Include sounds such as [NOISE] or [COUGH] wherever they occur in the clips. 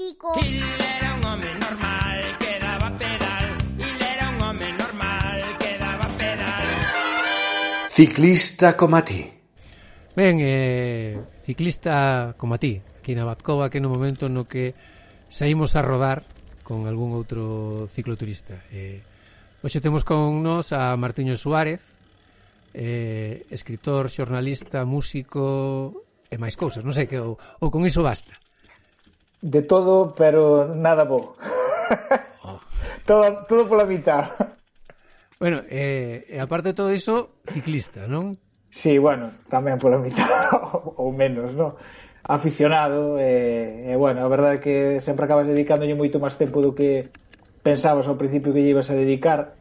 chico. Él era un home normal que daba pedal. Él era un home normal que daba pedal. Ciclista como a ti. Ben, eh, ciclista como a ti, aquí na Batcova, que no momento no que saímos a rodar con algún outro cicloturista. Eh, hoxe temos con nos a Martiño Suárez, eh, escritor, xornalista, músico e máis cousas, non sei que ou, ou con iso basta de todo, pero nada bo. Ah. Todo, todo pola mitad. Bueno, eh, e aparte de todo iso, ciclista, non? Sí, bueno, tamén pola mitad, [LAUGHS] ou menos, non? Aficionado, e, eh, eh, bueno, a verdade é que sempre acabas dedicándolle moito máis tempo do que pensabas ao principio que lle ibas a dedicar,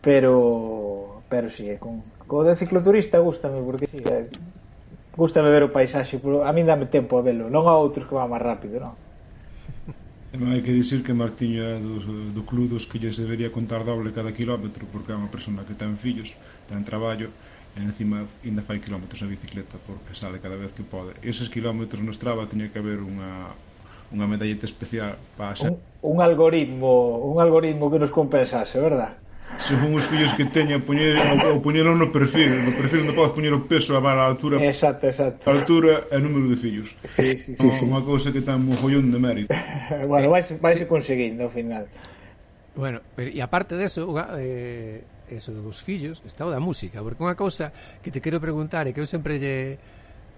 pero pero si, sí, con, co de cicloturista gustame, porque si, sí, eh, Gusta ver o paisaxe, pero a mí dame tempo a velo, non a outros que van máis rápido, non? Tamén hai que dicir que Martiño é do, do club dos que lles debería contar doble cada kilómetro porque é unha persona que ten fillos, ten traballo e encima ainda fai kilómetros a bicicleta porque sale cada vez que pode. Eses kilómetros no Strava tiña que haber unha unha medalleta especial para xa. un, un algoritmo, un algoritmo que nos compensase, verdad? según os fillos que teña poñer ou poñelo no perfil, no perfil onde podes poñer o peso a mala altura. Exacto, exacto. Altura e número de fillos. Sí, sí, sí, no, sí. Unha cousa que ten un jollón de mérito. [LAUGHS] bueno, vais vais sí. conseguindo ao final. Bueno, pero, e aparte deso, eh, eso dos fillos, está o da música, porque unha cousa que te quero preguntar é que eu sempre lle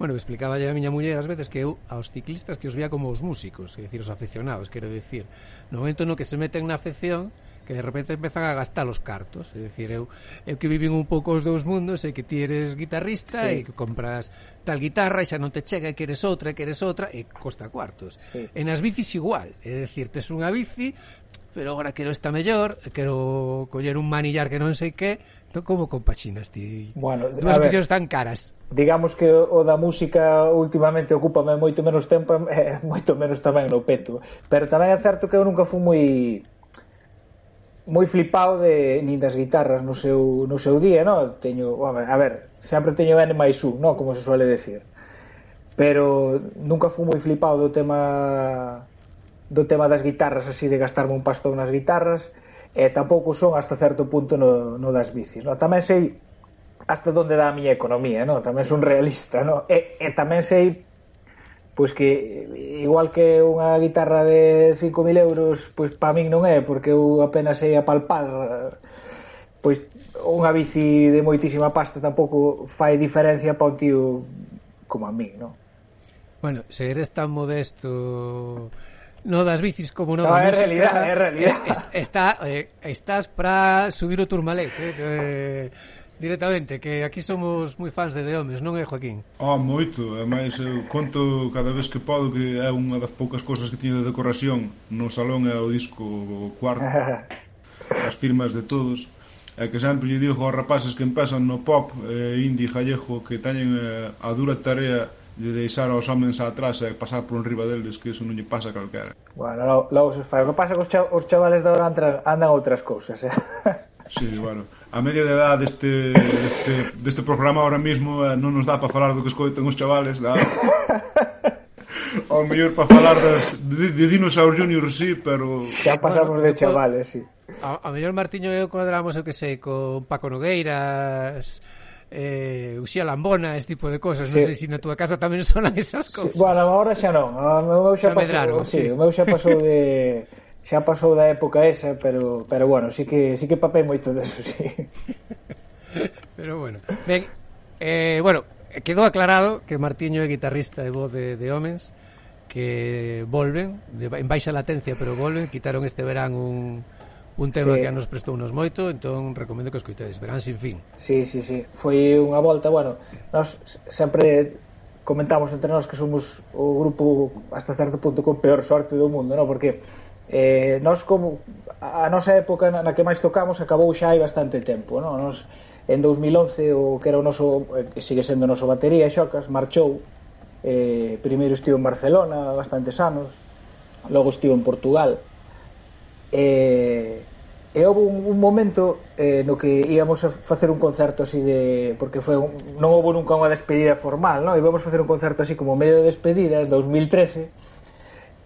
Bueno, explicaba a miña muller ás veces que eu aos ciclistas que os vía como os músicos, é dicir, os afeccionados, quero dicir. No momento no que se meten na afección, que de repente empezan a gastar os cartos. É dicir, eu, eu que vivín un pouco os dous mundos e que ti eres guitarrista sí. e que compras tal guitarra e xa non te chega e queres outra e queres outra e costa cuartos. Sí. en as bicis igual. É dicir, tes unha bici pero agora quero esta mellor quero coller un manillar que non sei que. Entón como compaxinas ti? Bueno, dúas bicis tan caras. Digamos que o da música últimamente ocupame moito menos tempo e [LAUGHS] eh, moito menos tamén no peto. Pero tamén é certo que eu nunca fui moi moi flipado de nin das guitarras no seu, no seu día, no? Teño, a ver, sempre teño N máis un, no? como se suele decir. Pero nunca fui moi flipado do tema do tema das guitarras así de gastarme un pastón nas guitarras e tampouco son hasta certo punto no, no das bicis. No? Tamén sei hasta onde dá a miña economía, no? tamén son realista, no? e, e tamén sei pois que eh, igual que unha guitarra de 5.000 euros pois para min non é porque eu apenas sei apalpar pois unha bici de moitísima pasta tampouco fai diferencia para un tío como a min non? Bueno, se eres tan modesto no das bicis como no, no da é música, realidad, é realidad. Eh, está, eh, estás para subir o turmalet eh, eh directamente, que aquí somos moi fans de The Homes, non é, Joaquín? Oh, moito, ademais máis eu conto cada vez que podo que é unha das poucas cousas que tiño de decoración no salón é o disco o cuarto, [LAUGHS] as firmas de todos, e que sempre lle digo aos rapaces que empezan no pop eh, indie gallego que teñen eh, a dura tarea de deixar aos homens atrás e pasar por un riba deles que iso non lle pasa a calquera bueno, logo se fai o que pasa que os, os chavales de ahora andan outras cousas eh? [LAUGHS] Sí, bueno, a media de edad deste, deste, deste programa ahora mismo eh, non nos dá para falar do que escoiten os chavales da... ao mellor para falar das, de, de Dinosaur Junior sí, pero... Xa pasamos bueno, de chavales, sí. A, a mellor Martiño e eu cuadramos, eu que sei, con Paco Nogueiras, eh, Uxía Lambona, ese tipo de cosas. Sí. Non sei se si na túa casa tamén [LAUGHS] sonan esas cousas. Sí. Bueno, agora xa non. Ah, o meu xa, xa pasou, medraron, sí, sí. O meu xa pasou de xa pasou da época esa, pero pero bueno, sí que sí que papei moito deso, sí. [LAUGHS] pero bueno. Ben, eh, bueno, quedou aclarado que Martiño é guitarrista e voz de, de Homens que volven de, en baixa latencia pero volven quitaron este verán un, Un tema sí. que nos prestou nos moito, entón recomendo que escoitedes Verán sin fin. Sí, sí, sí. Foi unha volta, bueno, nós sempre comentamos entre nós que somos o grupo hasta certo punto con peor sorte do mundo, non? Porque eh, nós como a nosa época na que máis tocamos acabou xa hai bastante tempo, non? Nos en 2011 o que era o noso que sigue sendo o noso batería Xocas marchou eh, primeiro estivo en Barcelona bastantes anos logo estivo en Portugal eh, e houve un, un momento eh, no que íamos a facer un concerto así de... porque foi un, non houve nunca unha despedida formal, non? Íbamos a facer un concerto así como medio de despedida en 2013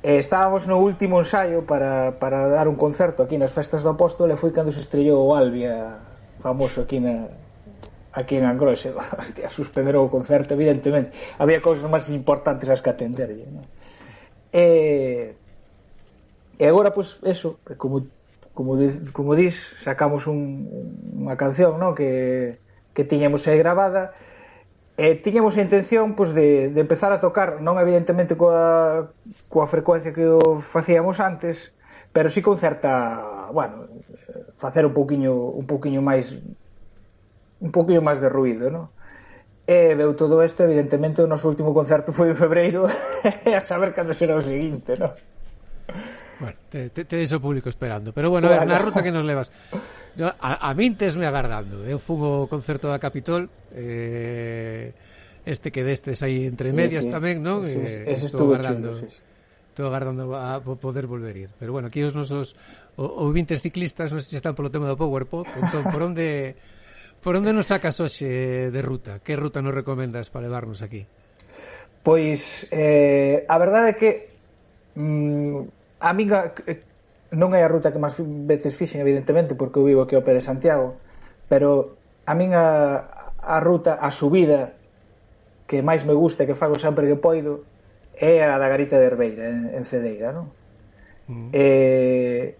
eh, estábamos no último ensaio para, para dar un concerto aquí nas festas do Apóstol e foi cando se estrellou o Albia famoso aquí na, aquí en Angroxe [LAUGHS] Hostia, suspenderou o concerto evidentemente había cousas máis importantes as que atenderlle non? eh, E agora, pois, pues, eso, como, como, como dis, sacamos un, unha canción, non? Que, que tiñemos aí gravada, E tiñamos a intención pois, de, de empezar a tocar, non evidentemente coa, coa frecuencia que o facíamos antes, pero sí con certa, bueno, facer un pouquiño un pouquiño máis un pouquiño máis de ruido, non? E veu todo isto, evidentemente, o noso último concerto foi en febreiro, [LAUGHS] a saber cando será o seguinte, non? Bueno, te, te, tedes o público esperando. Pero bueno, a ver, na ruta que nos levas. Yo, a, a min tesme agardando. Eu fun o concerto da Capitol, eh, este que destes aí entre medias sí, sí. tamén, non? Sí, sí. Eh, Ese estuvo agardando. Chulo, sí, sí. Estou agardando a poder volver ir. Pero bueno, aquí os nosos ouvintes ciclistas non sei se están polo tema do Power Pop, entón por onde por onde nos sacas hoxe de ruta? Que ruta nos recomendas para levarnos aquí? Pois eh, a verdade é que mm, A minha eh, non é a ruta que máis veces fixen, evidentemente, porque eu vivo aquí ao pé de Santiago, pero a min a, a ruta, a subida que máis me gusta e que fago sempre que poido é a da Garita de Herbeira, en, en Cedeira, non? Mm. E,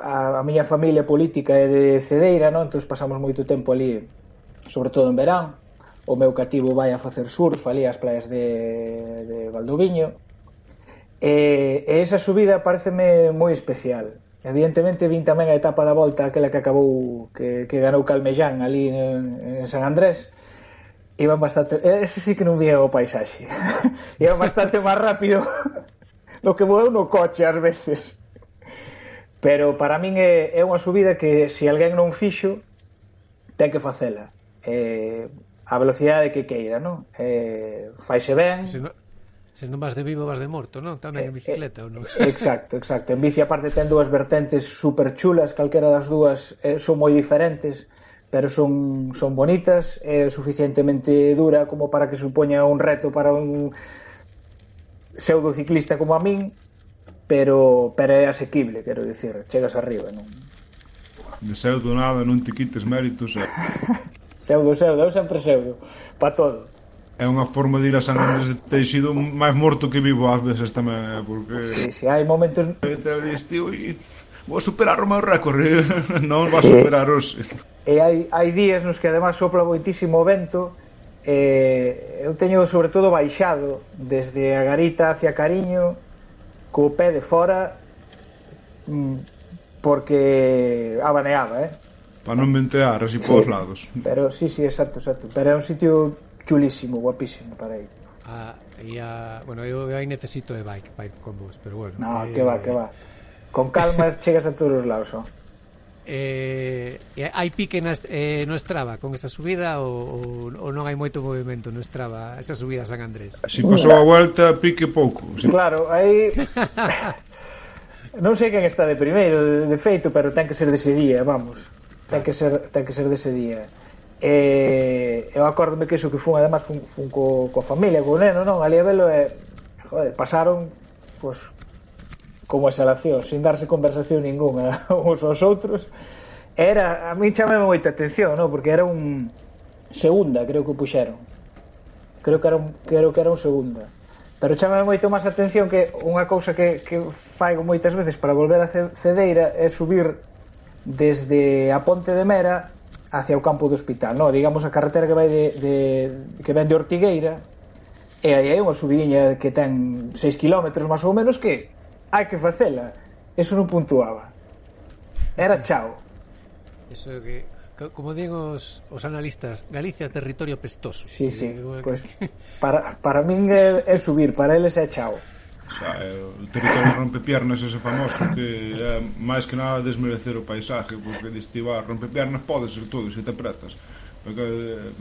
a, a miña familia política é de Cedeira, non? Entón pasamos moito tempo ali, sobre todo en verán. O meu cativo vai a facer surf ali ás praias de, de Valdoviño. E, e esa subida pareceme moi especial. Evidentemente vin tamén a etapa da volta aquela que acabou que, que ganou Calmellán ali en, en San Andrés. Iban bastante ese sí que non vía o paisaxe. [LAUGHS] Iban bastante máis rápido [LAUGHS] do que voeu no coche ás veces. Pero para min é, é unha subida que se alguén non fixo ten que facela. Eh, a velocidade que queira non? Eh, faise ben. Se, Se non vas de vivo, vas de morto, non? Tamén en eh, bicicleta, ou non? Eh, exacto, exacto. En bici, aparte, ten dúas vertentes super chulas, calquera das dúas eh, son moi diferentes, pero son, son bonitas, é eh, suficientemente dura como para que supoña un reto para un pseudociclista como a min, pero, pero é asequible, quero dicir, chegas arriba, non? De pseudo nada, non te quites méritos, eh? [LAUGHS] pseudo, pseudo, eu sempre pseudo, pa todo é unha forma de ir a San Andrés de Teixido máis morto que vivo ás veces tamén, eh, porque... Si, sí, si, sí, hai momentos... Te dis, tío, e vou superar o meu récord, eh, [LAUGHS] non vou superar os... E hai, hai días nos que además sopla moitísimo vento, e eu teño sobre todo baixado desde a garita hacia Cariño, co pé de fora, mm, porque abaneaba, eh? Para non ventear así sí. polos lados. Pero sí, sí, exacto, exacto. Pero é un sitio chulísimo, guapísimo para ir. Ah, e a, bueno, eu aí necesito de bike para ir con vos, pero bueno. No, eh, que va, que va. Con calma [LAUGHS] chegas a todos os lados, oh. Eh, hai pique na eh, no Estrava con esa subida ou, ou non hai moito movimento no Estrava esa subida a San Andrés Si pasou a volta, pique pouco si... Claro, aí [LAUGHS] non sei quen está de primeiro de, de feito, pero ten que ser dese día, vamos ten que ser, ten que ser dese día E eu acordome que iso que fun, además, fun, fun co, co familia, co neno, non? Ali a velo e, joder, pasaron, pois, como exhalación, sin darse conversación ninguna [LAUGHS] uns aos outros. Era, a mí chamame moita atención, non? Porque era un segunda, creo que puxeron. Creo que era un, creo que era un segunda. Pero chamame moito máis atención que unha cousa que, que faigo moitas veces para volver a cedeira é subir desde a Ponte de Mera hacia o campo do hospital, no? digamos a carretera que vai de, de que ven de Ortigueira e aí hai unha subidiña que ten 6 km máis ou menos que hai que facela. Eso non puntuaba. Era chao. Eso que como digo os, os analistas, Galicia é territorio pestoso. Sí, sí. Eh, pues, [LAUGHS] para, para min é, é subir, para eles é chao xa, é, utilizar rompe rompepiernas ese famoso que é máis que nada desmerecer o paisaje porque diste, va, rompepiernas podes ser todo se te apretas porque, eh,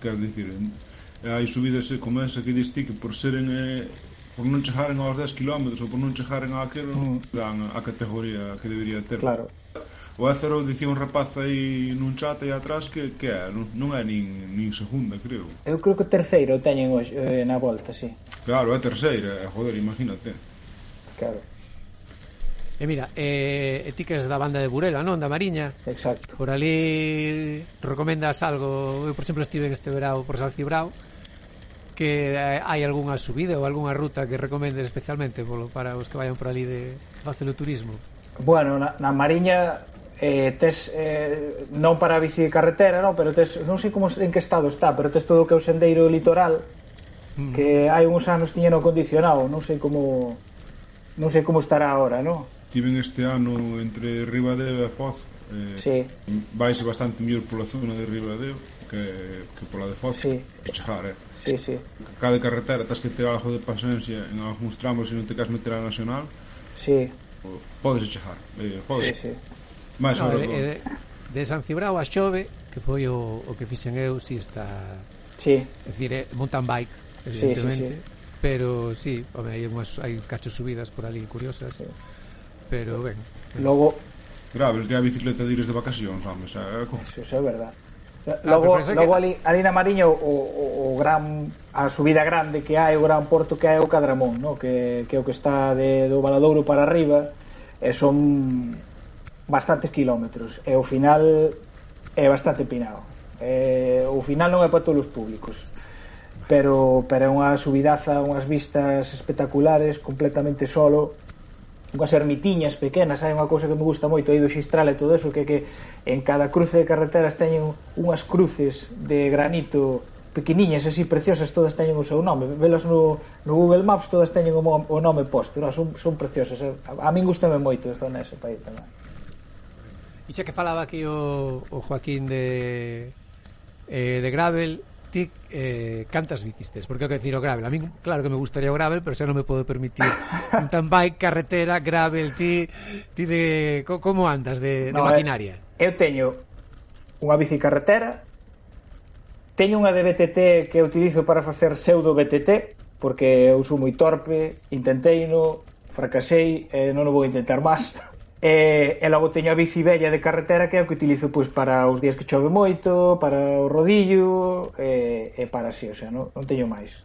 quero dicir eh, hai subidas como esa que diste que por seren eh, por non chegaren aos 10 km ou por non chegaren a aquilo mm. dan a categoría que debería ter. Claro. O Ézaro dicía un rapaz aí nun chat aí atrás que, que é, non, non é nin, nin segunda, creo. Eu creo que terceiro teñen hoxe, eh, na volta, sí. Claro, é terceira, eh, joder, imagínate. Claro. E mira, eh, ti que és da banda de Burela, non? Da Mariña Exacto Por ali recomendas algo Eu, por exemplo, estive este verao por Salcibrao Que eh, hai algunha subida ou algunha ruta que recomendes especialmente polo, Para os que vayan por ali de facer o turismo Bueno, na, na Mariña eh, tes eh, non para a bici de carretera, non, pero tes non sei como en que estado está, pero tes todo o que é o sendeiro litoral mm. que hai uns anos tiñeno condicionado, non sei como non sei como estará agora, non? Tiven este ano entre Ribadeo e Foz eh, sí. vaise bastante mellor pola zona de Ribadeo que, que pola de Foz sí. chegar, eh? Sí, sí. Cada carretera tens que ter algo de paciencia en algúns tramos se non te cas meter a nacional sí. podes chegar eh, podes sí, sí. Máis no, e, e, de San Cibrao a Xove, que foi o, o que fixen eu, si está... Sí. É dicir, é mountain bike, evidentemente. Sí, sí, sí. Pero sí, home, hai, unhas, hai cacho subidas por ali curiosas. Sí. Pero, ben. Logo... Graves, que a bicicleta de ires de vacacións, home, xa, é co... Sí, eso é verdade. Ah, logo, ah, logo que... ali, ali na Mariña o, o, o gran a subida grande que hai, o gran porto que hai o Cadramón, no? que, que é o que está de, do Valadouro para arriba, e son bastantes kilómetros e o final é bastante pinado. E, o final non é para todos os públicos pero pero é unha subidaza, unhas vistas espectaculares, completamente solo, unhas ermitiñas pequenas, hai unha cousa que me gusta moito aí do Xistral e todo eso, que que en cada cruce de carreteras teñen unhas cruces de granito pequeniñas, así preciosas, todas teñen o seu nome. Velas no, no Google Maps, todas teñen o, o nome posto, non? Son, son preciosas. A, a min gustame moito esta zona ese país tamén. E xa que falaba aquí o, o Joaquín de, eh, de Gravel, ti eh, cantas bicis tes? Porque eu que decir o Gravel. A min, claro que me gustaría o Gravel, pero xa non me podo permitir un tan bike, carretera, Gravel, ti, ti de... Co, como andas de, no, de maquinaria? Eu teño unha bici carretera, teño unha de BTT que utilizo para facer pseudo BTT, porque eu sou moi torpe, intentei no, fracasei, eh, non o vou intentar máis. [LAUGHS] E, e logo teño a bici bella de carretera que é o que utilizo pois, para os días que chove moito, para o rodillo e, e para así, o sea, non, non teño máis.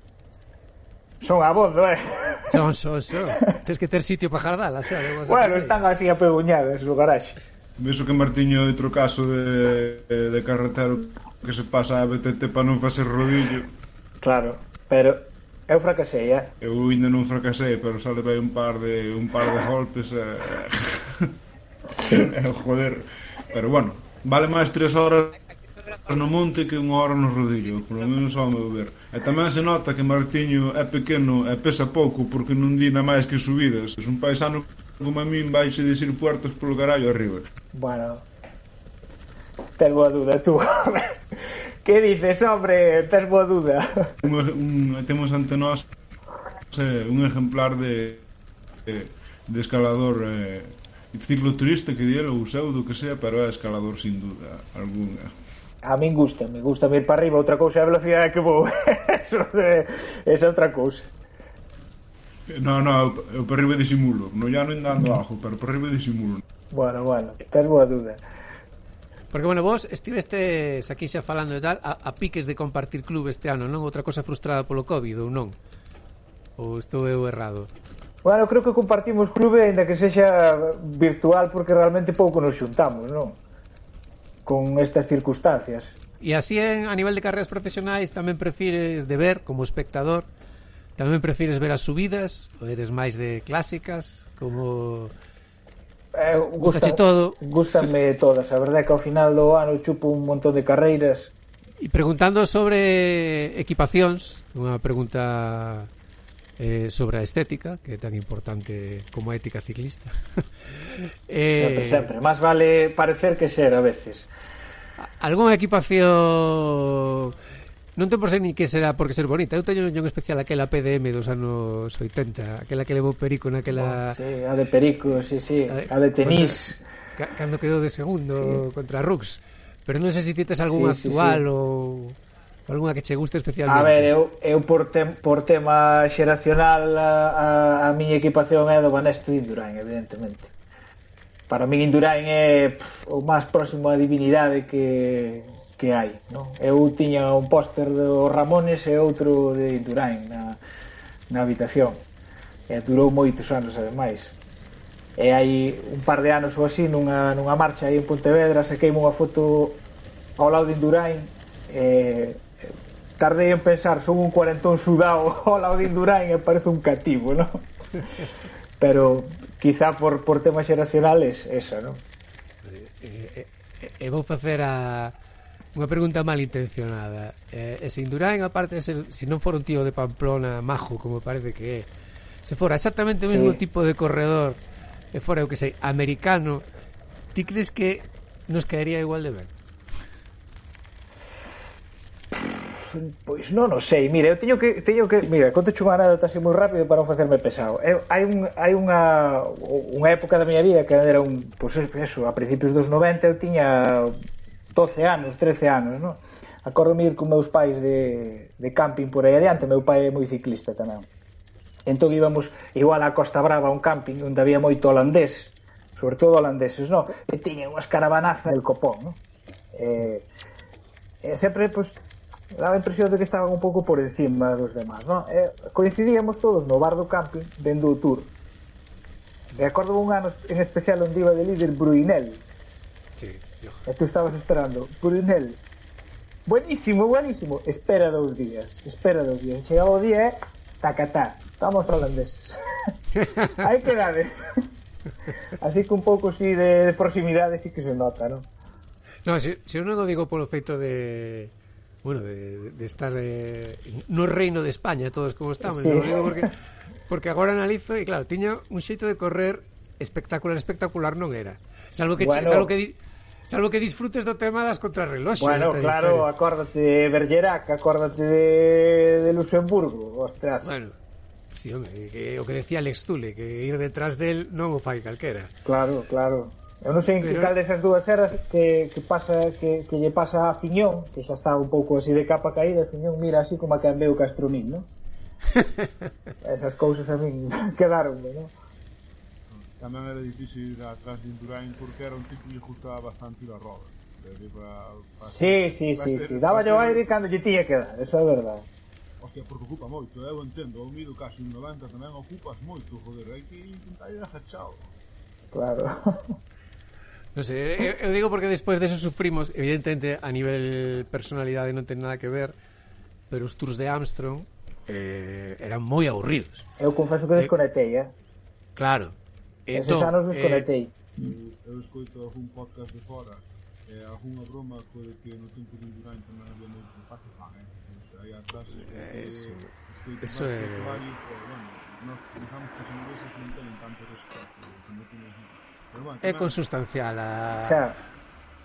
Son a voz, eh? [LAUGHS] Son, son, son. Tens que ter sitio para jardalas, xa. Bueno, están así apeguñadas no garaxe. Veso que Martiño é outro caso de, de carretero que se pasa a BTT para non facer rodillo. Claro, pero Eu fracasei, eh? Eu ainda non fracasei, pero xa levei un par de un par de golpes e eh, [LAUGHS] eh... joder. Pero bueno, vale máis tres horas no monte que unha hora no rodillo, por lo menos ao meu ver. E tamén se nota que Martiño é pequeno e pesa pouco porque non di na máis que subidas. Es un paisano como a min vaixe dicir puertos polo carallo arriba. Bueno, tengo a duda tú. Que dices, hombre, tes boa duda. Un, un, Temos ante nós eh, un exemplar de de, de escalador eh, cicloturista que diera ou seu do que sea, pero é escalador sin duda alguna. A min gusta, me gusta ir para arriba, outra cousa é a velocidade que vou. [LAUGHS] Eso de, esa é outra cousa. No, no, eu, eu para arriba disimulo. No llano ainda ando abajo, pero para arriba disimulo. Bueno, bueno, tes boa duda. Porque, bueno, vos estivestes aquí xa falando e tal a, a piques de compartir club este ano, non? Outra cosa frustrada polo Covid, ou non? Ou estou eu errado? Bueno, creo que compartimos clube, ainda que sexa virtual, porque realmente pouco nos xuntamos, non? Con estas circunstancias. E así en, a nivel de carreras profesionais tamén prefires de ver como espectador Tamén prefires ver as subidas ou eres máis de clásicas como eh, gusta, todo. Gústanme [LAUGHS] todas, a verdade é que ao final do ano chupo un montón de carreiras. E preguntando sobre equipacións, unha pregunta eh, sobre a estética, que é tan importante como a ética ciclista. [LAUGHS] eh, sempre, sempre, máis vale parecer que ser a veces. Algúnha equipación Non ten por ser ni que será porque ser bonita. Eu teño un especial aquela PDM dos anos 80, aquela que levou Perico naquela... Oh, sí, a de Perico, sí, sí, a de tenis. Contra... Cando quedou de segundo sí. contra Rux. Pero non sei se tites algún sí, actual sí, sí. ou algunha que che guste especialmente. A ver, eu, eu por, tem, por tema xeracional a, a, a miña equipación é do Banesto de Indurain, evidentemente. Para min Indurain é pff, o máis próximo a divinidade que que hai. Non? Eu tiña un póster do Ramones e outro de Indurain na, na habitación. E durou moitos anos, ademais. E hai un par de anos ou así, nunha, nunha marcha aí en Pontevedra, saqueime unha foto ao lado de Indurain e tardei en pensar, son un cuarentón sudado [LAUGHS] ao lado de Indurain e parece un cativo, non? [LAUGHS] Pero quizá por, por temas xeracionales esa, non? E, e, e vou facer a Unha pregunta mal intencionada. Eh, e se Indurain, aparte de ser, se non for un tío de Pamplona majo, como parece que é, se fora exactamente o mesmo sí. tipo de corredor, e fora, eu que sei, americano, ti crees que nos quedaría igual de ben? pois non o sei. Mira, eu teño que teño que, mira, conto unha anécdota así moi rápido para non facerme pesado. Eu, hai un hai unha unha época da miña vida que era un, pois eso, a principios dos 90 eu tiña 12 anos, 13 anos, non? Acordome ir con meus pais de, de camping por aí adiante, meu pai é moi ciclista tamén. Entón íbamos igual á Costa Brava, a un camping onde había moito holandés, sobre todo holandeses, non? E tiñen unhas caravanazas del copón, non? Eh, e sempre, pois, pues, daba a impresión de que estaban un pouco por encima dos demás, non? E coincidíamos todos no bar do camping, vendo o tour. E acordo un ano en especial onde iba de líder Bruinel, Sí. E tú estabas esperando. Brunel, buenísimo, buenísimo. Espera dous días, espera dous días. Chegaba o día e tacatá. Estamos holandeses. [LAUGHS] Hai que dades. Así que un pouco si sí, de, de proximidade sí que se nota, non? No, se, se eu non o digo polo feito de bueno, de, de estar eh, no reino de España todos como estamos, sí. non digo porque porque agora analizo e claro, tiña un xeito de correr espectacular, espectacular non era. Salvo que bueno. salvo que Salvo que disfrutes do tema das contrarreloxes. Bueno, claro, historia. acórdate de Bergerac, acórdate de, de Luxemburgo, ostras. Bueno, sí, hombre, que, o que decía Alex Tule, que ir detrás del non o fai calquera. Claro, claro. Eu non sei en Pero... que cal desas dúas eras que, que, pasa, que, que lle pasa a Fiñón, que xa está un pouco así de capa caída, Fiñón mira así como a que andeu Castromín, non? [LAUGHS] Esas cousas a min [LAUGHS] quedaronme, non? tamén era difícil ir atrás de Indurain porque era un tipo que gustaba bastante ir a roda. Para, para sí, sí, para sí, ser, sí. Daba yo aire cando lle tiña que dar, eso é verdade. Hostia, porque ocupa moito, eh, eu entendo, ao mido casi un 90 tamén ocupas moito, joder, hai que intentar ir agachado. Claro. [LAUGHS] Non sei, sé, eu, eu digo porque despois deso sufrimos, evidentemente a nivel personalidade non ten nada que ver, pero os tours de Armstrong eh, eran moi aburridos. Eu confeso que desconectei, eh? Claro, Entón, Esos anos desconectei. Eh, eu escoito algún podcast de fora, eh, algunha broma co de que no tempo de Indurain tamén había moito impacto, ah, eh, pois non atrás eh, eso, escoito eso é... Eh... varios, eh, bueno, nos digamos que os ingleses non teñen tanto respeto como tiñen. Pero, bueno, é consustancial a... Xa,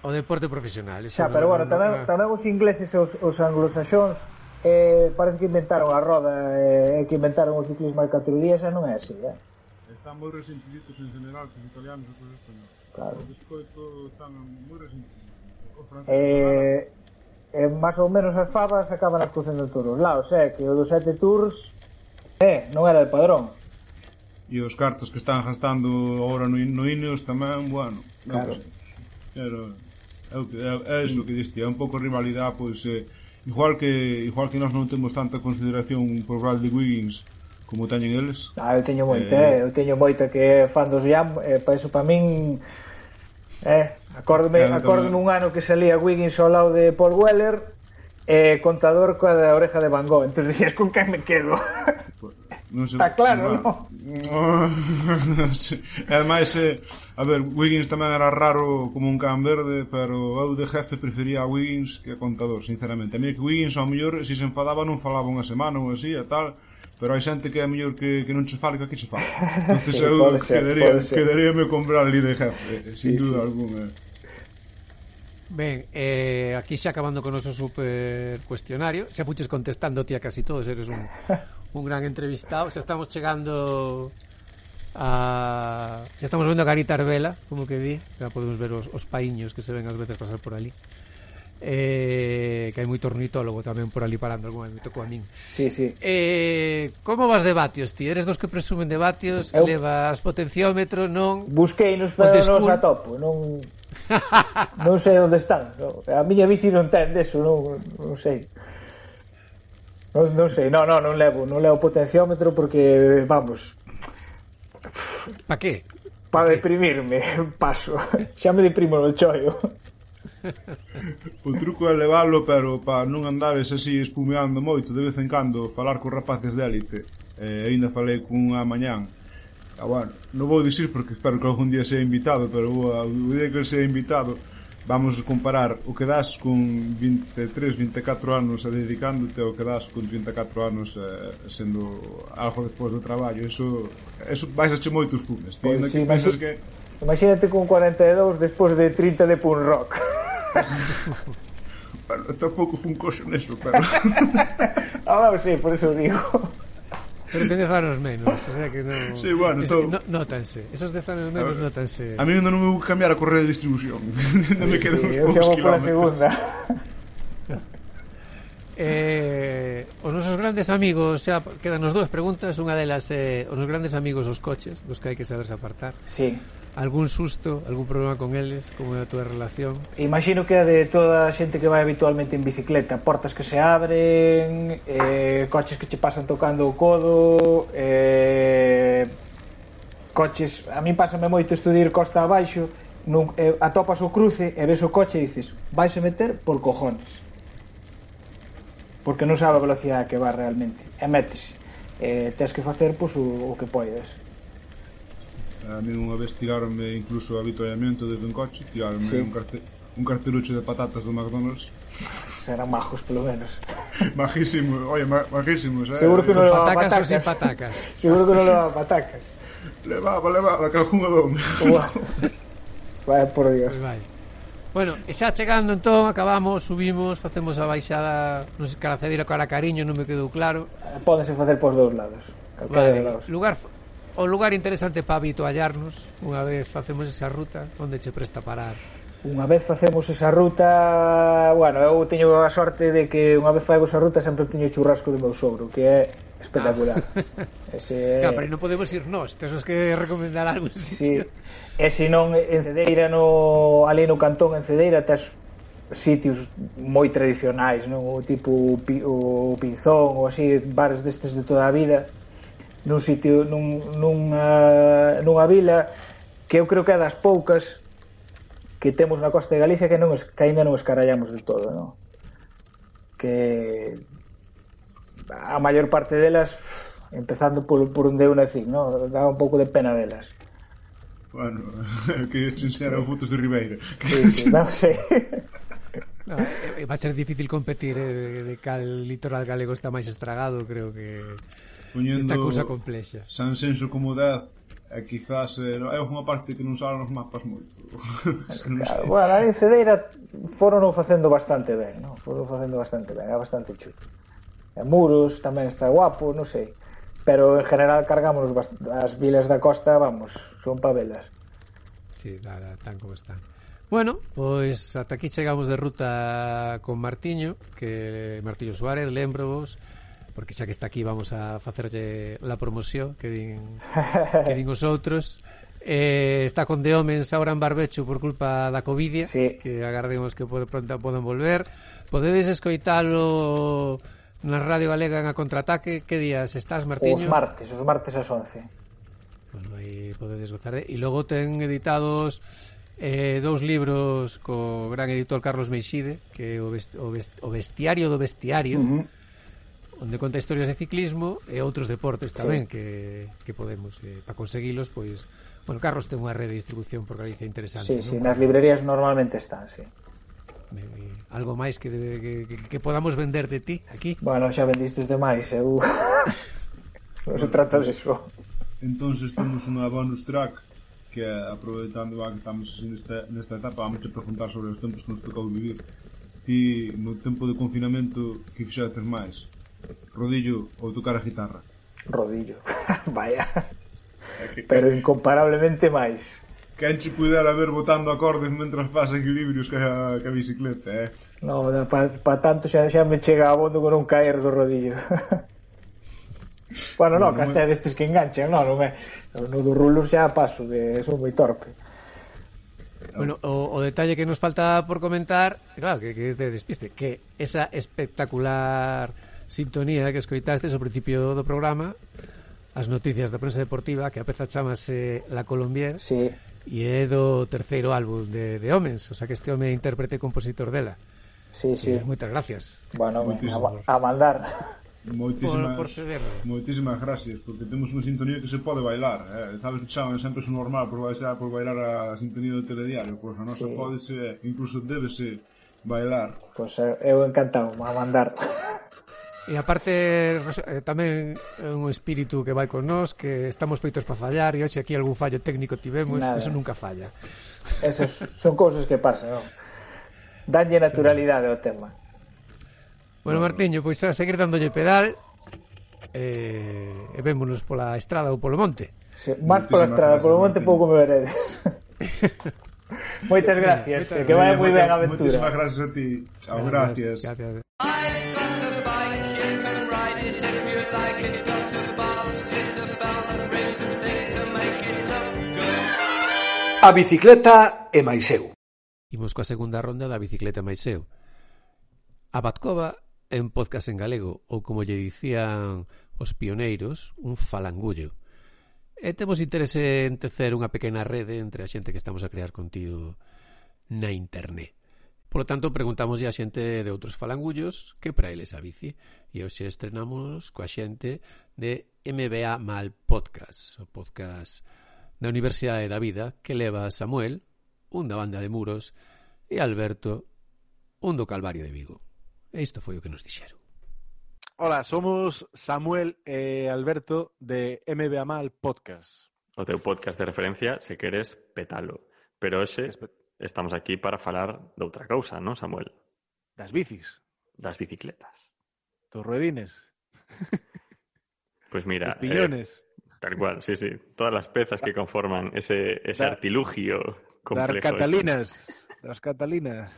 o deporte profesional. Xa, pero bueno, tamén, tamén os ingleses e os, os anglosaxóns eh, parece que inventaron a roda eh, e eh, que inventaron o ciclismo hai 4 días e non é así, eh? Там moi resentiditos en general, que os italianos e os españoles. Claro. Os biscoito están moi resentiditos. O francés eh, eh, máis ou menos as fabas acaban as cocendo todos os lados, eh, que o dos sete tours é, non era de padrón. E os cartos que están gastando agora no, no Ineos tamén, bueno, claro. Pero é, é, é iso que diste, é un pouco rivalidade, pois eh, igual que igual que nós non temos tanta consideración por Bradley Wiggins como teñen eles? Ah, eu teño moita, eh, eh... eu teño moita que é fan dos Jam, e eh, para eso para min eh, acórdome, claro, acórdome un ano que salía Wiggins ao lado de Paul Weller e eh, contador coa da oreja de Van Gogh. [LAUGHS] entonces dixes, con quen me quedo? Non sei, Está claro, non? No? [LAUGHS] Ademais, eh, a ver, Wiggins tamén era raro como un can verde, pero eu de jefe prefería a Wiggins que a contador, sinceramente. A mí que Wiggins, ao mellor, se se enfadaba non falaba unha semana ou así e tal, pero hai xente que é mellor que, que non che fale que aquí che fale. [LAUGHS] Entonces sí, eu ser, quedaría, quedaría me comprar ali de jefe eh, sin sí, duda sí. alguna. Ben, eh, aquí xa acabando con o noso super cuestionario Xa fuches contestando ti a casi todos Eres un, [LAUGHS] un gran entrevistado. Xa estamos chegando a... Xa estamos vendo a Garita Arbela Como que di Xa podemos ver os, os paíños que se ven ás veces pasar por ali eh, que hai moito ornitólogo tamén por ali parando algún me tocou a min. Sí, sí. Eh, como vas de vatios, ti? Eres dos que presumen de vatios, Eu... levas potenciómetro, non? Busquei nos pero non os atopo, non [LAUGHS] non sei onde están. No. A miña bici non ten deso, non, non sei. Non, non sei, non, non, non levo, non levo potenciómetro porque, vamos... Pa que? Para deprimirme, paso. [LAUGHS] Xa me deprimo no choio. O truco é leválo, pero para non andares así espumeando moito de vez en cando, falar con rapaces de élite. Eh, ainda falei cunha mañán. Ah, bueno, non vou dicir porque espero que algún día sea invitado, pero o, día que sea invitado vamos comparar o que das con 23, 24 anos a dedicándote ao que das con 34 anos eh, sendo algo despois do traballo. Eso, eso vais a che moitos fumes. Ti, pois, sí, que... Imagínate con 42 despois de 30 de punk rock. [LAUGHS] bueno, tampouco fun coxo neso, pero... [LAUGHS] Ahora sí, por eso digo. Pero ten 10 anos menos, o sea que non... Sí, bueno, es, todo... no, nótanse, esos 10 anos menos a ver, nótanse. A mí non me vou cambiar a correa de distribución. [LAUGHS] non me quedan sí, uns poucos kilómetros. Eu segunda. eh, Os nosos grandes amigos, xa quedan nos dúas preguntas, unha delas é eh, os nosos grandes amigos os coches, dos que hai que saberse apartar. Sí. Algún susto, algún problema con eles, como é a túa relación? Imagino que é de toda a xente que vai habitualmente en bicicleta, portas que se abren, eh, coches que che pasan tocando o codo, eh, coches, a mí pásame moito estudir costa abaixo, non, eh, atopas o cruce e ves o coche e dices, vais a meter por cojones porque non sabe a velocidade que va realmente. E metes eh, tens que facer pois, o, o que poides. A mí unha vez tiraronme incluso avituallamento desde un coche tiraronme sí. un, carte, un cartelucho de patatas do McDonald's. Serán majos pelo menos. [LAUGHS] Majísimos, oye, ma, majísimos eh? seguro que non levaba patacas, patacas. Sin patacas. [LAUGHS] Seguro que non levaba patacas. Levaba, levaba, que algún adón Vaya por Dios. Pues vai. Bueno, e xa chegando entón, acabamos, subimos, facemos a baixada, non sei, caracedeira cara cariño, non me quedou claro. Pódese facer por dous lados. Vale, dos lados. Lugar, o lugar interesante para habituallarnos, unha vez facemos esa ruta, onde che presta parar? Unha vez facemos esa ruta, bueno, eu teño a sorte de que unha vez fago esa ruta sempre teño churrasco do meu sogro, que é espectacular. Ah. [LAUGHS] Ese... Claro, pero non podemos ir nós, tesos que recomendar algo. Sí. E se non en Cedeira, no, ali no cantón en Cedeira, tes sitios moi tradicionais, non? O tipo o Pinzón ou así, bares destes de toda a vida, nun sitio nun, nunha, nunha vila que eu creo que é das poucas que temos na costa de Galicia que non es, que aínda non escarallamos de todo, non? Que a maior parte delas empezando por, por un de unha decir, no, daba un pouco de pena delas. Bueno, [LAUGHS] que sinxera fotos de Ribeira. Sí, sí, non sei. No, [LAUGHS] va a ser difícil competir eh, de cal litoral galego está máis estragado, creo que Poñendo esta cousa complexa. San Senso como 10 e quizás eh, é unha parte que non salen os mapas moito. [LAUGHS] claro, bueno, a Cedeira foron facendo bastante ben, no? Foron facendo bastante ben, é bastante chulo e Muros tamén está guapo, non sei. Pero en general cargámonos as vilas da costa, vamos, son pavelas. Sí, da, da, tan como están. Bueno, pois ata aquí chegamos de ruta con Martiño, que Martiño Suárez, lembrovos, porque xa que está aquí vamos a facerlle la promoción que din, que din os outros. Eh, está con de homens agora en barbecho por culpa da Covidia, sí. que agardemos que pode, pronto poden volver. Podedes escoitalo na Radio Galega en a contraataque, que días estás, Martiño? Os martes, os martes ás 11. Bueno, aí podedes gozar. Eh? E logo ten editados eh, dous libros co gran editor Carlos Meixide, que é o, best, o, best, o bestiario do bestiario, uh -huh. onde conta historias de ciclismo e outros deportes tamén sí. que, que podemos. Eh, para conseguilos, pois... Bueno, Carlos ten unha rede de distribución por Galicia interesante. Sí, ¿no? sí, nas librerías normalmente están, sí. Eh, algo máis que, que, que podamos vender de ti aquí. Bueno, xa vendistes de máis, eu... [LAUGHS] non se trata de eso. entonces temos unha bonus track que aproveitando a que estamos así nesta, nesta etapa vamos a preguntar sobre os tempos que nos tocou vivir. Ti no tempo de confinamento que fixates máis? Rodillo ou tocar a guitarra? Rodillo. [LAUGHS] Vaya. Pero incomparablemente máis. Quen che pudera ver botando acordes mentras faz equilibrios que a, que a bicicleta, eh? No, para pa tanto xa, xa me chega a bondo con un caer do rodillo. [LAUGHS] bueno, no, no casta é destes que enganchan, no, non é. No do rulos xa paso, de, son moi torpe. Bueno, o, o detalle que nos falta por comentar, claro, que, que es de despiste, que esa espectacular sintonía que escoitastes ao principio do programa, as noticias da prensa deportiva, que a peza chamase La Colombier, sí e é do terceiro álbum de, de Homens, o sea que este home é intérprete e compositor dela. Sí, sí. Eh, moitas gracias. Bueno, Muchísimas. a, a mandar. Moitísimas, por, por ceder. moitísimas gracias, porque temos unha sintonía que se pode bailar. Eh? Sabes que chaman sempre é normal por bailar, por bailar a sintonía do telediario, pois a nosa sí. pode ser, incluso débese bailar. Pois pues, eu encantado, a mandar. [LAUGHS] E aparte eh, tamén é un espírito que vai con nós Que estamos feitos para fallar E hoxe aquí algún fallo técnico tivemos Nada. Eso nunca falla. Esas son cousas que pasan non? Danlle naturalidade ao tema. Bueno, Martiño, pois a seguir dándolle pedal eh, E vémonos pola estrada ou polo monte. Sí, Máis pola estrada, polo monte pouco me veredes. [LAUGHS] [LAUGHS] Moitas gracias, Moitas que vaya moi ben a aventura. Moitísimas gracias a ti. Chao, gracias. gracias. A bicicleta e máis eu. Imos coa segunda ronda da bicicleta e máis eu. A Batcova é un podcast en galego, ou como lle dicían os pioneiros, un falangullo. E temos interese en tecer unha pequena rede entre a xente que estamos a crear contido na internet. Por lo tanto, preguntamos a xente de outros falangullos que para eles a bici. E hoxe estrenamos coa xente de MBA Mal Podcast, o podcast da Universidade da Vida que leva a Samuel, un da banda de Muros, e Alberto, un do Calvario de Vigo. E isto foi o que nos dixeron. Hola, somos Samuel e Alberto de MBA Mal Podcast. o teu podcast de referencia se queres petalo. Pero Espe- estamos aquí para falar de outra cousa, non, Samuel? Das bicis, Das bicicletas. dos ruedines, Pois [LAUGHS] mira, piñones, eh, tal cual, sí, sí, todas las pezas que conforman ese, ese Da- artilugio complejo. catalinas, das catalinas.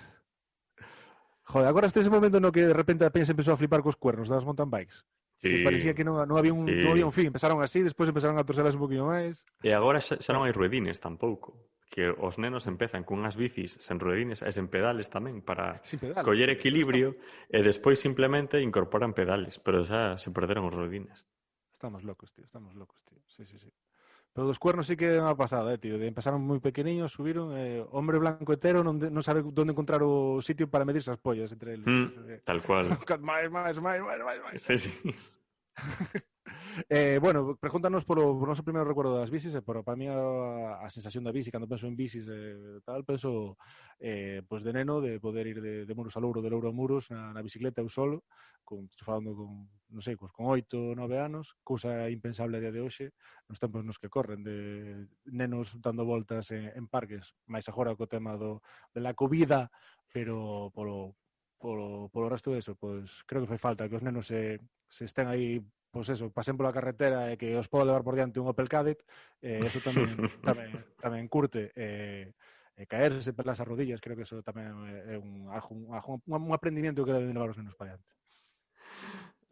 Joder, agora este ese momento no que de repente a peña se empezou a flipar cos cuernos das mountain bikes. Sí, que parecía que non, non, había un, sí. non había un fin. Empezaron así, despois empezaron a torcelas un poquinho máis. E agora xa, xa non hai ruedines tampouco que os nenos empezan cunhas bicis sen ruedines e sen pedales tamén para pedales. coller equilibrio e despois simplemente incorporan pedales, pero xa se perderon os ruedines. Estamos locos, tío, estamos locos, tío. Sí, sí, sí. Pero dos cuernos sí que me ha pasado, eh, tío. De empezaron moi pequeniños, subiron, eh, hombre blanco hetero, non, de, non sabe onde encontrar o sitio para medirse as pollas entre eles. Mm, tal cual. [LAUGHS] máis, máis, máis, máis, máis. Sí, sí. [LAUGHS] Eh, bueno, pregúntanos polo por noso primeiro recuerdo das bicis, e pero para mí a, a sensación da bici, cando penso en bicis e eh, tal, penso eh, pues de neno, de poder ir de, de muros a louro, de louro a muros, na, na bicicleta eu solo, con, falando con, non sei, cos, con oito, nove anos, cousa impensable a día de hoxe, nos tempos nos que corren, de nenos dando voltas en, en parques, máis agora co tema do, de la covida, pero polo, polo, polo resto de eso, pois creo que fai falta que os nenos se, se estén aí pois eso, pasen pola carretera e que os podo levar por diante un Opel Kadett, eh, eso tamén, [LAUGHS] tamén, tamén curte. Eh, e caerse pelas arrodillas, creo que eso tamén é un, un, un, un aprendimiento que deben levar os nenos para diante.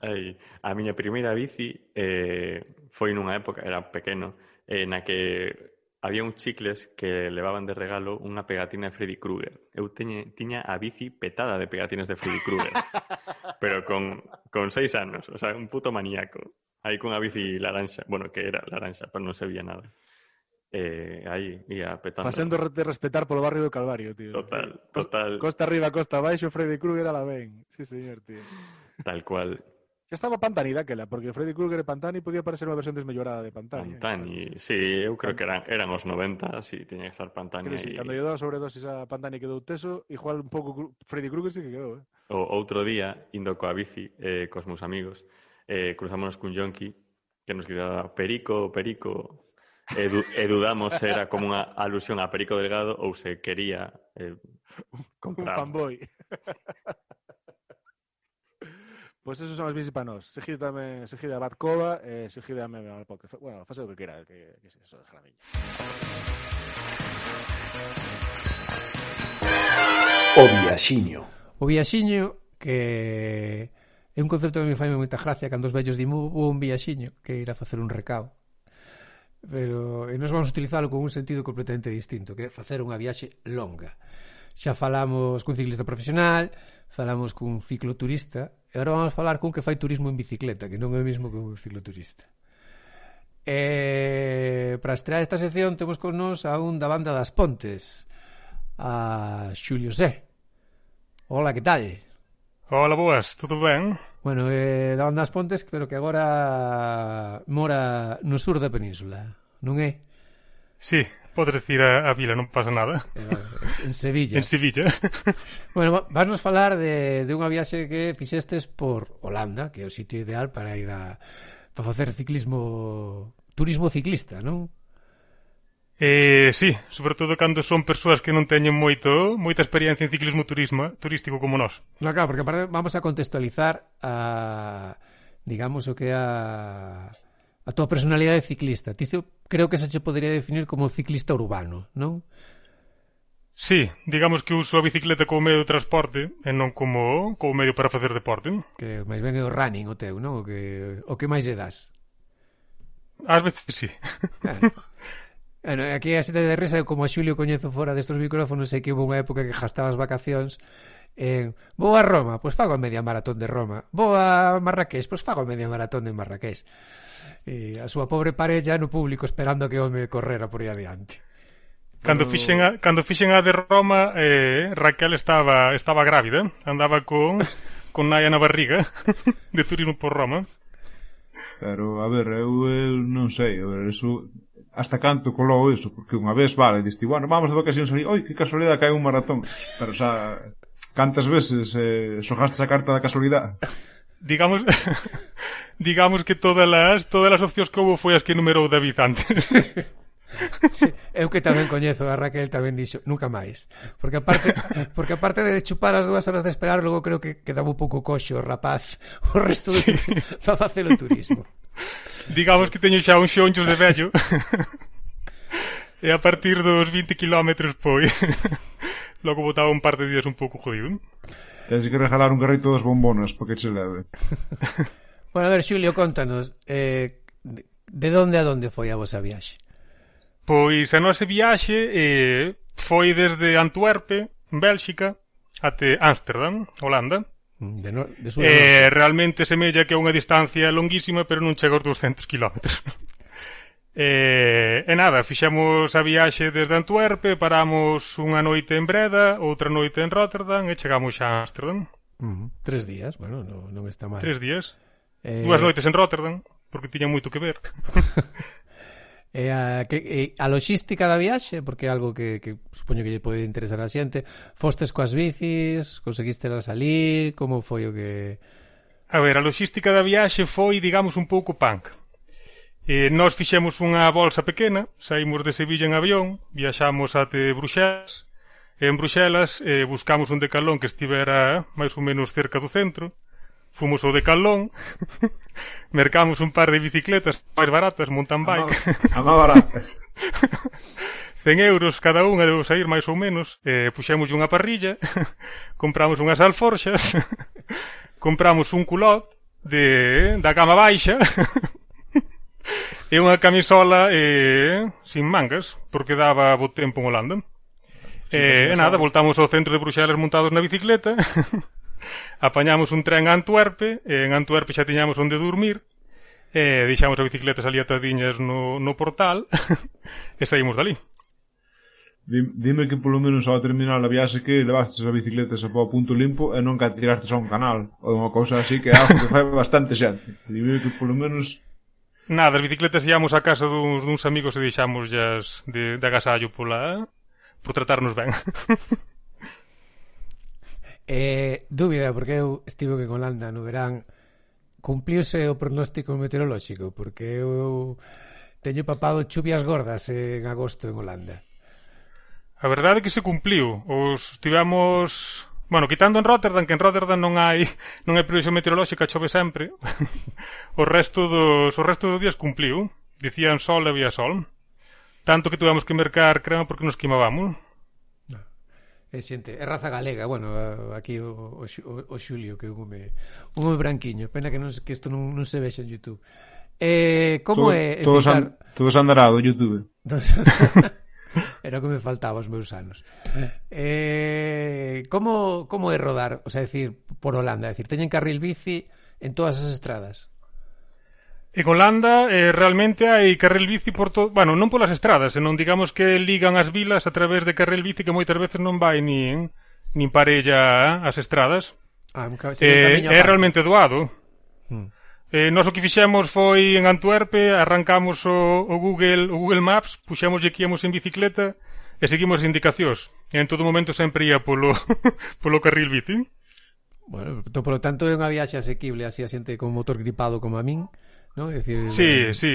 Ai, a miña primeira bici eh, foi nunha época, era pequeno, eh, na que había uns chicles que levaban de regalo unha pegatina de Freddy Krueger. Eu teñe, tiña a bici petada de pegatinas de Freddy Krueger. [LAUGHS] pero con, con seis anos, o sea, un puto maníaco. Aí cunha bici laranxa, bueno, que era laranxa, pero non se veía nada. Eh, aí ia petando. Facendo de respetar polo barrio do Calvario, tío. Total, total, Costa arriba, costa abaixo, Freddy Krueger a la ben. Sí, señor, tío. tal cual. Xa estaba Pantani daquela, porque Freddy Krueger e Pantani podía parecer unha versión desmellorada de Pantani. Eh. Pantani, eh? sí, eu creo que eran, eran os 90, sí, tiña que estar Pantani aí. Sí, cando lle daba sobredosis a Pantani quedou teso, igual un pouco Freddy Krueger sí que quedou, eh? O outro día, indo coa bici, eh, cos meus amigos, eh, cruzámonos cun yonki que nos gritaba Perico, Perico, e, du [LAUGHS] e dudamos se era como unha alusión a Perico Delgado ou se quería eh, comprar. Un fanboy. Pues esos son los bicis para nos. Seguid tamén, seguid a Batcova, eh, seguid a Meme al podcast. Bueno, fase o que queira, que, que eso es. O viaxiño. O viaxiño que é un concepto que me fai moita gracia cando os vellos dimu un viaxiño que ir a facer un recao pero e nos vamos utilizarlo con un sentido completamente distinto que é facer unha viaxe longa xa falamos cun ciclista profesional falamos cun cicloturista, e agora vamos falar cun que fai turismo en bicicleta, que non é o mesmo que un cicloturista. E para estrear esta sección temos con nos a un da banda das Pontes, a Xulio Sé. Hola, que tal? Hola, boas, tudo ben? Bueno, eh, da banda das Pontes, pero que agora mora no sur da península, non é? Sí, podes ir a, a vila, non pasa nada. En Sevilla. En Sevilla. bueno, vasnos falar de, de unha viaxe que fixestes por Holanda, que é o sitio ideal para ir a para facer ciclismo turismo ciclista, non? Eh, sí, sobre todo cando son persoas que non teñen moito moita experiencia en ciclismo turismo, turístico como nós. No, claro, porque vamos a contextualizar a digamos o que a a tua personalidade ciclista. Ti creo que se che podría definir como ciclista urbano, non? Sí, digamos que uso a bicicleta como medio de transporte e non como como medio para facer deporte. Que máis ben é o running o teu, non? O que o que máis lle das. Ás veces sí. Claro. Bueno, aquí a xente de risa, como a Xulio coñezo fora destos micrófonos, sei que houve unha época que gastabas vacacións Eh, vou a Roma, pois fago a media maratón de Roma. Vou a Marrakech, pois fago a media maratón de Marrakech. E a súa pobre parella no público esperando que o home correra por aí adiante. Cando fixen a, cando fixen a de Roma, eh, Raquel estaba estaba grávida, andaba con [LAUGHS] con Naya na barriga de turismo por Roma. Pero, a ver, eu, eu non sei, a ver, eso, hasta canto colou eso, porque unha vez, vale, diste, bueno, vamos de vacacións ali, oi, que casualidade cae un maratón, pero xa, Cantas veces eh, xogaste a carta da casualidade? [LAUGHS] Digamos [LAUGHS] digamos que todas as todas as opcións que houve foi as que numerou David antes. [LAUGHS] Sí, eu que tamén coñezo a Raquel tamén dixo nunca máis porque aparte porque aparte de chupar as dúas horas de esperar logo creo que quedaba un pouco coxo o rapaz o resto de, sí. para o turismo digamos que teño xa un xonchos de vello E a partir dos 20 km pois [LAUGHS] logo botaba un par de días un pouco jodido. Tens que regalar un garrito dos bombonas porque che leve. [LAUGHS] bueno, a ver, Xulio, contanos eh, de donde a donde foi a vosa viaxe? Pois a nosa viaxe eh, foi desde Antuerpe, en Bélxica, até Ámsterdam, Holanda. Mm, de no, de sur eh, realmente semella que é unha distancia longuísima, pero non chega aos 200 km. [LAUGHS] E, e nada, fixemos a viaxe desde Antuerpe, paramos unha noite en Breda, outra noite en Rotterdam e chegamos xa a Amsterdam. Mm. Tres días, bueno, no, non está mal. Tres días. Eh... Duas noites en Rotterdam, porque tiña moito que ver. [LAUGHS] E a, que, e a logística da viaxe, porque é algo que, que supoño que lle pode interesar a xente, fostes coas bicis, conseguiste las ali, como foi o que... A ver, a logística da viaxe foi, digamos, un pouco punk. E nós fixemos unha bolsa pequena, saímos de Sevilla en avión, viaxamos até Bruxelas, e en Bruxelas eh, buscamos un decalón que estivera máis ou menos cerca do centro, fomos ao decalón, [LAUGHS] mercamos un par de bicicletas máis baratas, mountain bike. A máis barata. 100 [LAUGHS] euros cada unha debo sair máis ou menos eh, puxemos unha parrilla [LAUGHS] compramos unhas alforxas compramos un culot de, da gama baixa e unha camisola eh, sin mangas, porque daba bo tempo en Holanda. Eh, e nada, voltamos ao centro de Bruxelas montados na bicicleta, [LAUGHS] apañamos un tren a Antuerpe, e en Antuerpe xa tiñamos onde dormir, e deixamos a bicicleta ali atadiñas no, no portal, [LAUGHS] e saímos dali. Dime que polo menos ao terminar a viaxe que levastes a bicicleta a ao punto limpo e non que atirastes a un canal ou unha cousa así que é algo que fai bastante xente. Dime que polo menos Nada, as bicicletas íamos a casa duns, duns amigos e deixámosllas de, de agasallo pola, eh, por tratarnos ben. [LAUGHS] eh, dúbida, porque eu estive que con Landa no verán cumpliuse o pronóstico meteorolóxico, porque eu teño papado chuvias gordas en agosto en Holanda. A verdade é que se cumpliu. Os tivemos Bueno, quitando en Rotterdam, que en Rotterdam non hai [LAUGHS] non hai previsión meteorolóxica, chove sempre. [LAUGHS] o resto dos o resto dos días cumpliu. Dicían sol e había sol. Tanto que tuvemos que mercar crema porque nos quemábamos. É eh, xente, é raza galega, bueno, eh, aquí o, o, o Xulio que é un home, un home branquiño, pena que non que isto non, non se vexe en YouTube. Eh, como todo, é? Todos, an, todos andará do YouTube. [LAUGHS] Todos andará. Era o que me faltaba os meus anos. Eh, eh como, como é rodar, o sea, decir, por Holanda? decir, teñen carril bici en todas as estradas. En Holanda eh, realmente hai carril bici por todo, bueno, non polas estradas, senón digamos que ligan as vilas a través de carril bici que moitas veces non vai nin, nin parella eh, as estradas. Ah, eh, é realmente doado. Hmm. Eh, nós o que fixemos foi en Antuerpe, arrancamos o, o Google o Google Maps, puxémoslle que íamos en bicicleta e seguimos as indicacións. E en todo momento sempre ia polo, [LAUGHS] polo carril bici. Bueno, to, polo tanto é unha viaxe asequible así a xente con motor gripado como a min, non? É dicir, sí, bueno... sí.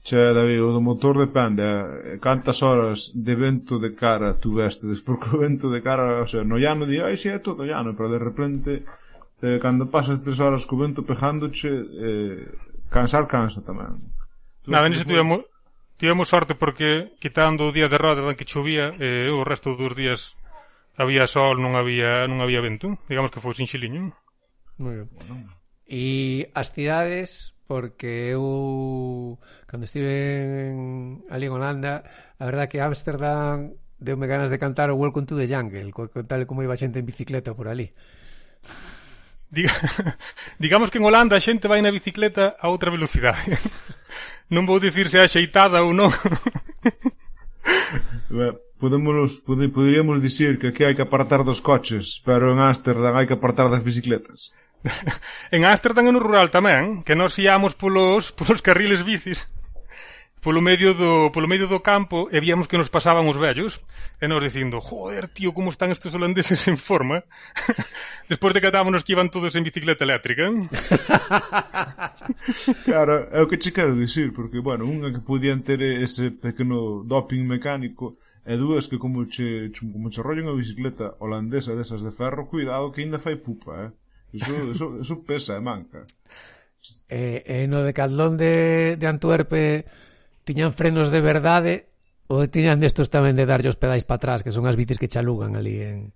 Che, David, o do motor depende eh, Cantas horas de vento de cara tu vestes Porque o vento de cara, o sea, no llano di Ai, si é todo llano Pero de repente eh, cando pasas tres horas co vento pegándoche, eh, cansar cansa tamén. Nada, nese tivemos, tivemos sorte porque quitando o día de Rotterdam que chovía, eh, o resto dos días había sol, non había non había vento, digamos que foi sin xiliño. Moi ben. Bueno. E as cidades, porque eu cando estive en, ali en Holanda, a verdad que Ámsterdam deume ganas de cantar o Welcome to the Jungle, co, co tal como iba xente en bicicleta por ali. Diga, [LAUGHS] digamos que en Holanda a xente vai na bicicleta a outra velocidade. [LAUGHS] Non vou dicir se é axeitada ou non. [LAUGHS] Podemos, pode, poderíamos dicir que aquí hai que apartar dos coches, pero en Ámsterdam hai que apartar das bicicletas. en Ámsterdam e no rural tamén, que nós íamos polos, polos carriles bicis polo medio do, polo medio do campo e víamos que nos pasaban os vellos e nos dicindo, joder, tío, como están estes holandeses en forma [LAUGHS] despois de que atámonos que iban todos en bicicleta eléctrica ¿eh? [LAUGHS] Claro, é o que che quero dicir porque, bueno, unha que podían ter ese pequeno doping mecánico e dúas que como che, como che rollo a bicicleta holandesa desas de ferro cuidado que ainda fai pupa, eh. Eso, eso, eso pesa, manca. E eh, eh, no decatlón de, de Antuerpe tiñan frenos de verdade ou tiñan destos tamén de darlle os pedais para atrás, que son as bicis que chalugan ali en,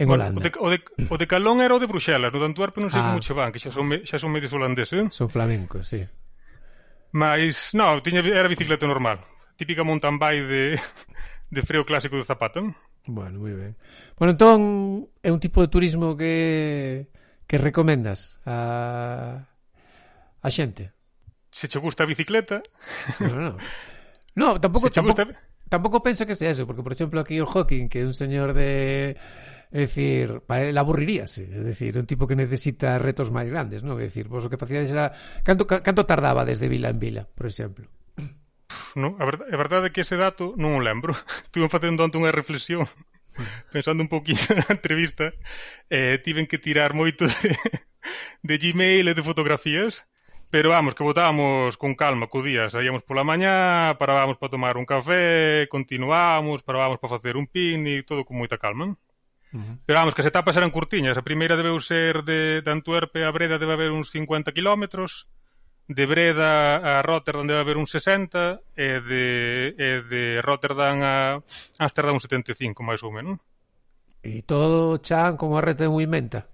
en Holanda. O de, o, de, o de Calón era o de Bruxelas, no de Antuerpe non sei ah. como che van, que xa son, xa son medios holandeses. Eh? Son flamencos, sí. Mas, non, tiña, era bicicleta normal. Típica mountain bike de, de freo clásico de zapata. Eh? Bueno, moi ben. Bueno, entón, é un tipo de turismo que que recomendas a a xente? se che gusta a bicicleta... No, no. no [LAUGHS] tampouco, tampouco, gusta... tampouco penso que sea eso, porque, por exemplo, aquí o Hawking, que é un señor de... É dicir, para el aburriríase, é dicir, un tipo que necesita retos máis grandes, non? É dicir, vos o que facíades era canto canto tardaba desde vila en vila, por exemplo. No, a verdade, a verdade é que ese dato non o lembro. [LAUGHS] Estuve facendo ante unha reflexión [LAUGHS] pensando un poquinho na entrevista, eh, tiven que tirar moito de, de Gmail e de fotografías Pero vamos, que votábamos con calma co día, saíamos pola mañá, parábamos para tomar un café, continuábamos, parábamos para facer un picnic, todo con moita calma. Uh -huh. Pero vamos, que as etapas eran curtiñas. A primeira debeu ser de, de Antuerpe a Breda debe haber uns 50 kilómetros, de Breda a Rotterdam debe haber uns 60, e de, e de Rotterdam a Amsterdam uns 75, máis ou menos. E todo chan como a reta de movimenta?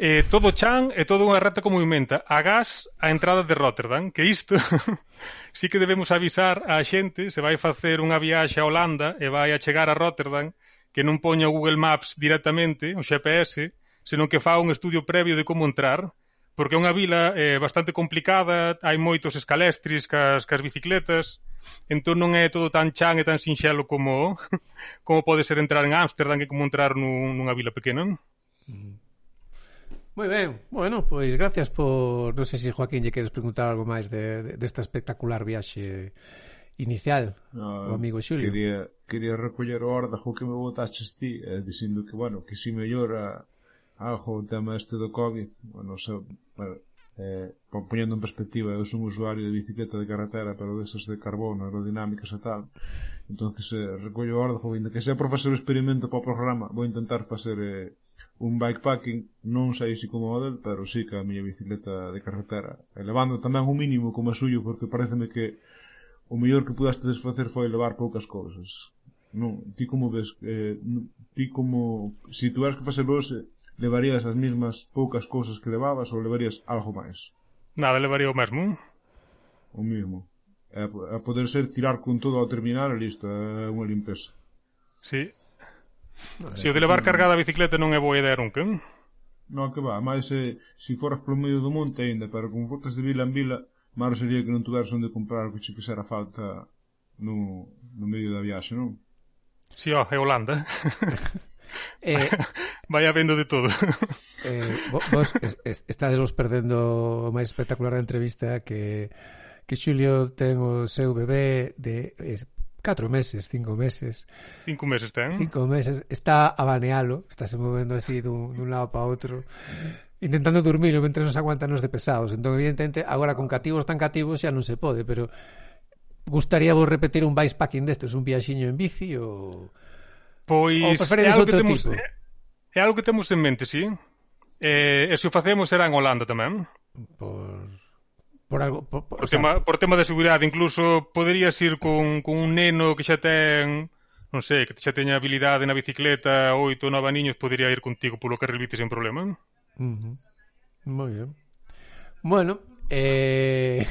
eh, todo chan e todo unha reta como inventa, a gas a entrada de Rotterdam, que isto [LAUGHS] sí que debemos avisar á xente se vai facer unha viaxe a Holanda e vai a chegar a Rotterdam que non poña o Google Maps directamente, o GPS, senón que fa un estudio previo de como entrar, porque é unha vila eh, bastante complicada, hai moitos escalestris cas, cas bicicletas, entón non é todo tan chan e tan sinxelo como [LAUGHS] como pode ser entrar en Ámsterdam que como entrar nun, nunha vila pequena. Mm. Moi ben, bueno, pois gracias por... Non sei se Joaquín lle queres preguntar algo máis de, de, desta espectacular viaxe inicial no, o amigo Xulio. Quería, quería recoller o órdago que me botaches ti, eh, dicindo que, bueno, que si mellora algo o tema este do COVID, bueno, se, bueno, eh, poñendo en perspectiva, eu son usuario de bicicleta de carretera, pero desas de carbono, aerodinámicas e tal, entonces eh, recollo o órdago, ainda que sea por facer o experimento para o programa, vou intentar facer eh, un bikepacking non sei se como model, pero sí que a miña bicicleta de carretera. elevando tamén un mínimo como a suyo, porque pareceme que o mellor que pudaste desfacer foi levar poucas cousas. Non, ti como ves, eh, ti como, se si tuveras que facer vos, levarías as mesmas poucas cousas que levabas ou levarías algo máis? Nada, levaría o mesmo. O mesmo. A, a poder ser tirar con todo ao terminar e listo, é unha limpeza. Sí, Se o de levar cargada a bicicleta non é boa idea nunca. Eh? Non, que va, máis eh, se, se foras polo medio do monte aínda, pero como fotas de vila en vila, malo sería que non tuveras onde comprar o que che fixera falta no, no medio da viaxe, non? Si, sí, ó, é Holanda. [LAUGHS] eh, [LAUGHS] Vai habendo de todo. [LAUGHS] eh, vos es, es, estadesvos perdendo o máis espectacular da entrevista que que Xulio ten o seu bebé de eh, 4 meses, cinco meses. Cinco meses ten. Cinco meses. Está a banealo, estáse movendo así dun, dun lado para outro, intentando dormir, mentre nos aguantan os de pesados. Entón, evidentemente, agora con cativos tan cativos xa non se pode, pero gustaría vos repetir un bikepacking destes, un viaxiño en bici ou... Pois, ou preferides outro temos, tipo? É, é algo que temos en mente, sí? Eh, e se o facemos será en Holanda tamén. Por... Por, algo, por, por, por, tema, sea, por tema de seguridade, incluso poderías ir con, con un neno que xa ten non sei, que xa teña habilidade na bicicleta, oito ou nove niños, podería ir contigo polo carril bici sen problema. Uh -huh. Moi ben. Bueno, eh...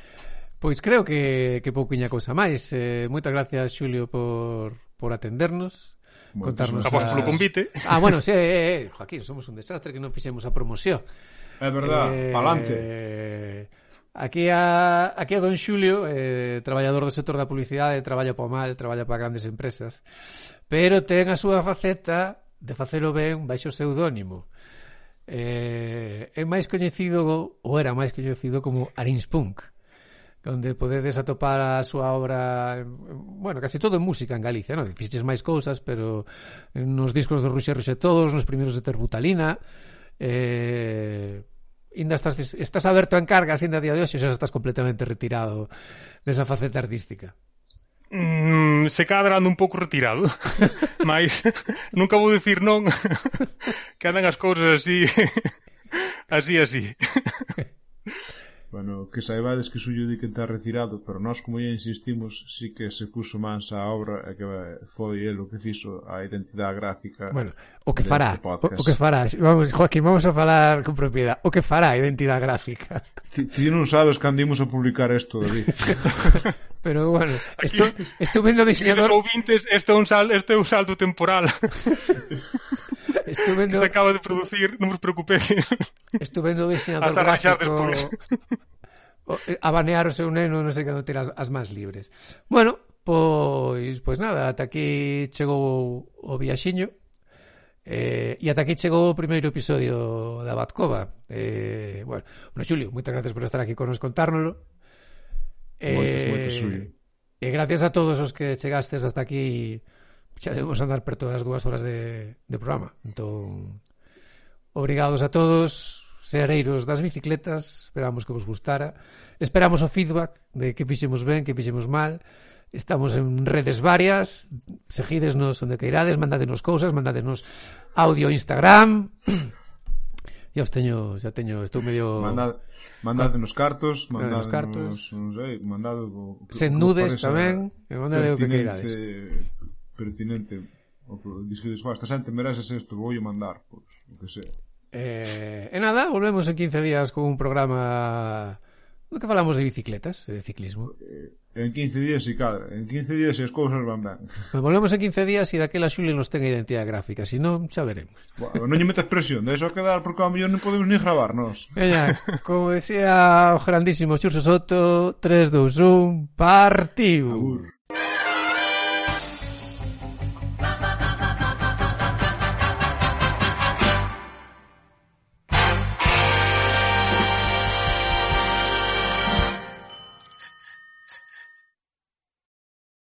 [LAUGHS] pois creo que, que pouquiña cousa máis. Eh, moitas gracias, Xulio, por, por atendernos. Bueno, contarnos a vos as... polo convite. Ah, bueno, sí, eh, eh, Joaquín, somos un desastre que non fixemos a promoción. É verdad, eh, palante. Eh, Aquí a, aquí a Don Xulio, eh, traballador do sector da publicidade, traballa para mal, traballa para grandes empresas, pero ten a súa faceta de facelo ben baixo pseudónimo. Eh, é máis coñecido ou era máis coñecido como Arinspunk onde podedes atopar a súa obra bueno, casi todo en música en Galicia non? fixes máis cousas, pero nos discos de Ruxe Ruxe Todos, nos primeiros de Terbutalina eh, ainda estás, estás aberto a encargas ainda a día de hoxe xa estás completamente retirado desa faceta artística. Mm, se cadra ando un pouco retirado [LAUGHS] mas nunca vou dicir non [LAUGHS] que andan as cousas así [LAUGHS] así así. Bueno, que saibades que Xullo di que está retirado, pero nós como lle insistimos, sí que se puso mans a obra e que foi el o que fixo a identidade gráfica. Bueno, o que fará, o, o que fará, vamos, Joaquín, vamos a falar con propiedade, o que fará a identidade gráfica. Ti, ti non sabes cando imos a publicar isto, David. [LAUGHS] pero bueno, estou, estou vendo diseñador... Estou vintes, este é un, sal, este é un salto temporal. [LAUGHS] Estuve vendo... se acaba de producir, non vos preocupes. Estuve no diseñador gráfico eh, a banear o seu neno, non sei cando ter as, as más libres. Bueno, pois pois nada, ata aquí chegou o viaxiño. Eh, e ata aquí chegou o primeiro episodio da Batcova. Eh, bueno, bueno, Xulio, moitas gracias por estar aquí con nos contárnoslo. Eh, moitas, moitas, eh, Xulio. E gracias a todos os que chegastes hasta aquí xa debemos andar perto das dúas horas de, de programa. Entón, obrigados a todos, seareiros das bicicletas, esperamos que vos gustara. Esperamos o feedback de que fixemos ben, que fixemos mal. Estamos en redes varias, seguidesnos onde queirades, mandadenos cousas, mandadenos audio Instagram. [CLEARS THROAT] Ya os teño, xa teño, estou medio Mandad, mandádenos cartos, mandádenos cartos, non sei, mandado o, Sen nudes tamén, e mandade o que queirades pertinente o que disquedes, esta xente mereces isto, voulle mandar, pois, o que sea. Eh, e nada, volvemos en 15 días con un programa no que falamos de bicicletas, de ciclismo. Eh, en 15 días si cadra, en 15 días se as cousas van ben. [LAUGHS] Pues volvemos en 15 días e daquela Xuli nos ten identidade gráfica, se si non, xa veremos. Bueno, non lle metas presión, deixo a quedar, porque a mellor non podemos ni gravar, nos. [LAUGHS] Veña, como decía o grandísimo Xurso Soto, 3, 2, 1, partiu! Agur.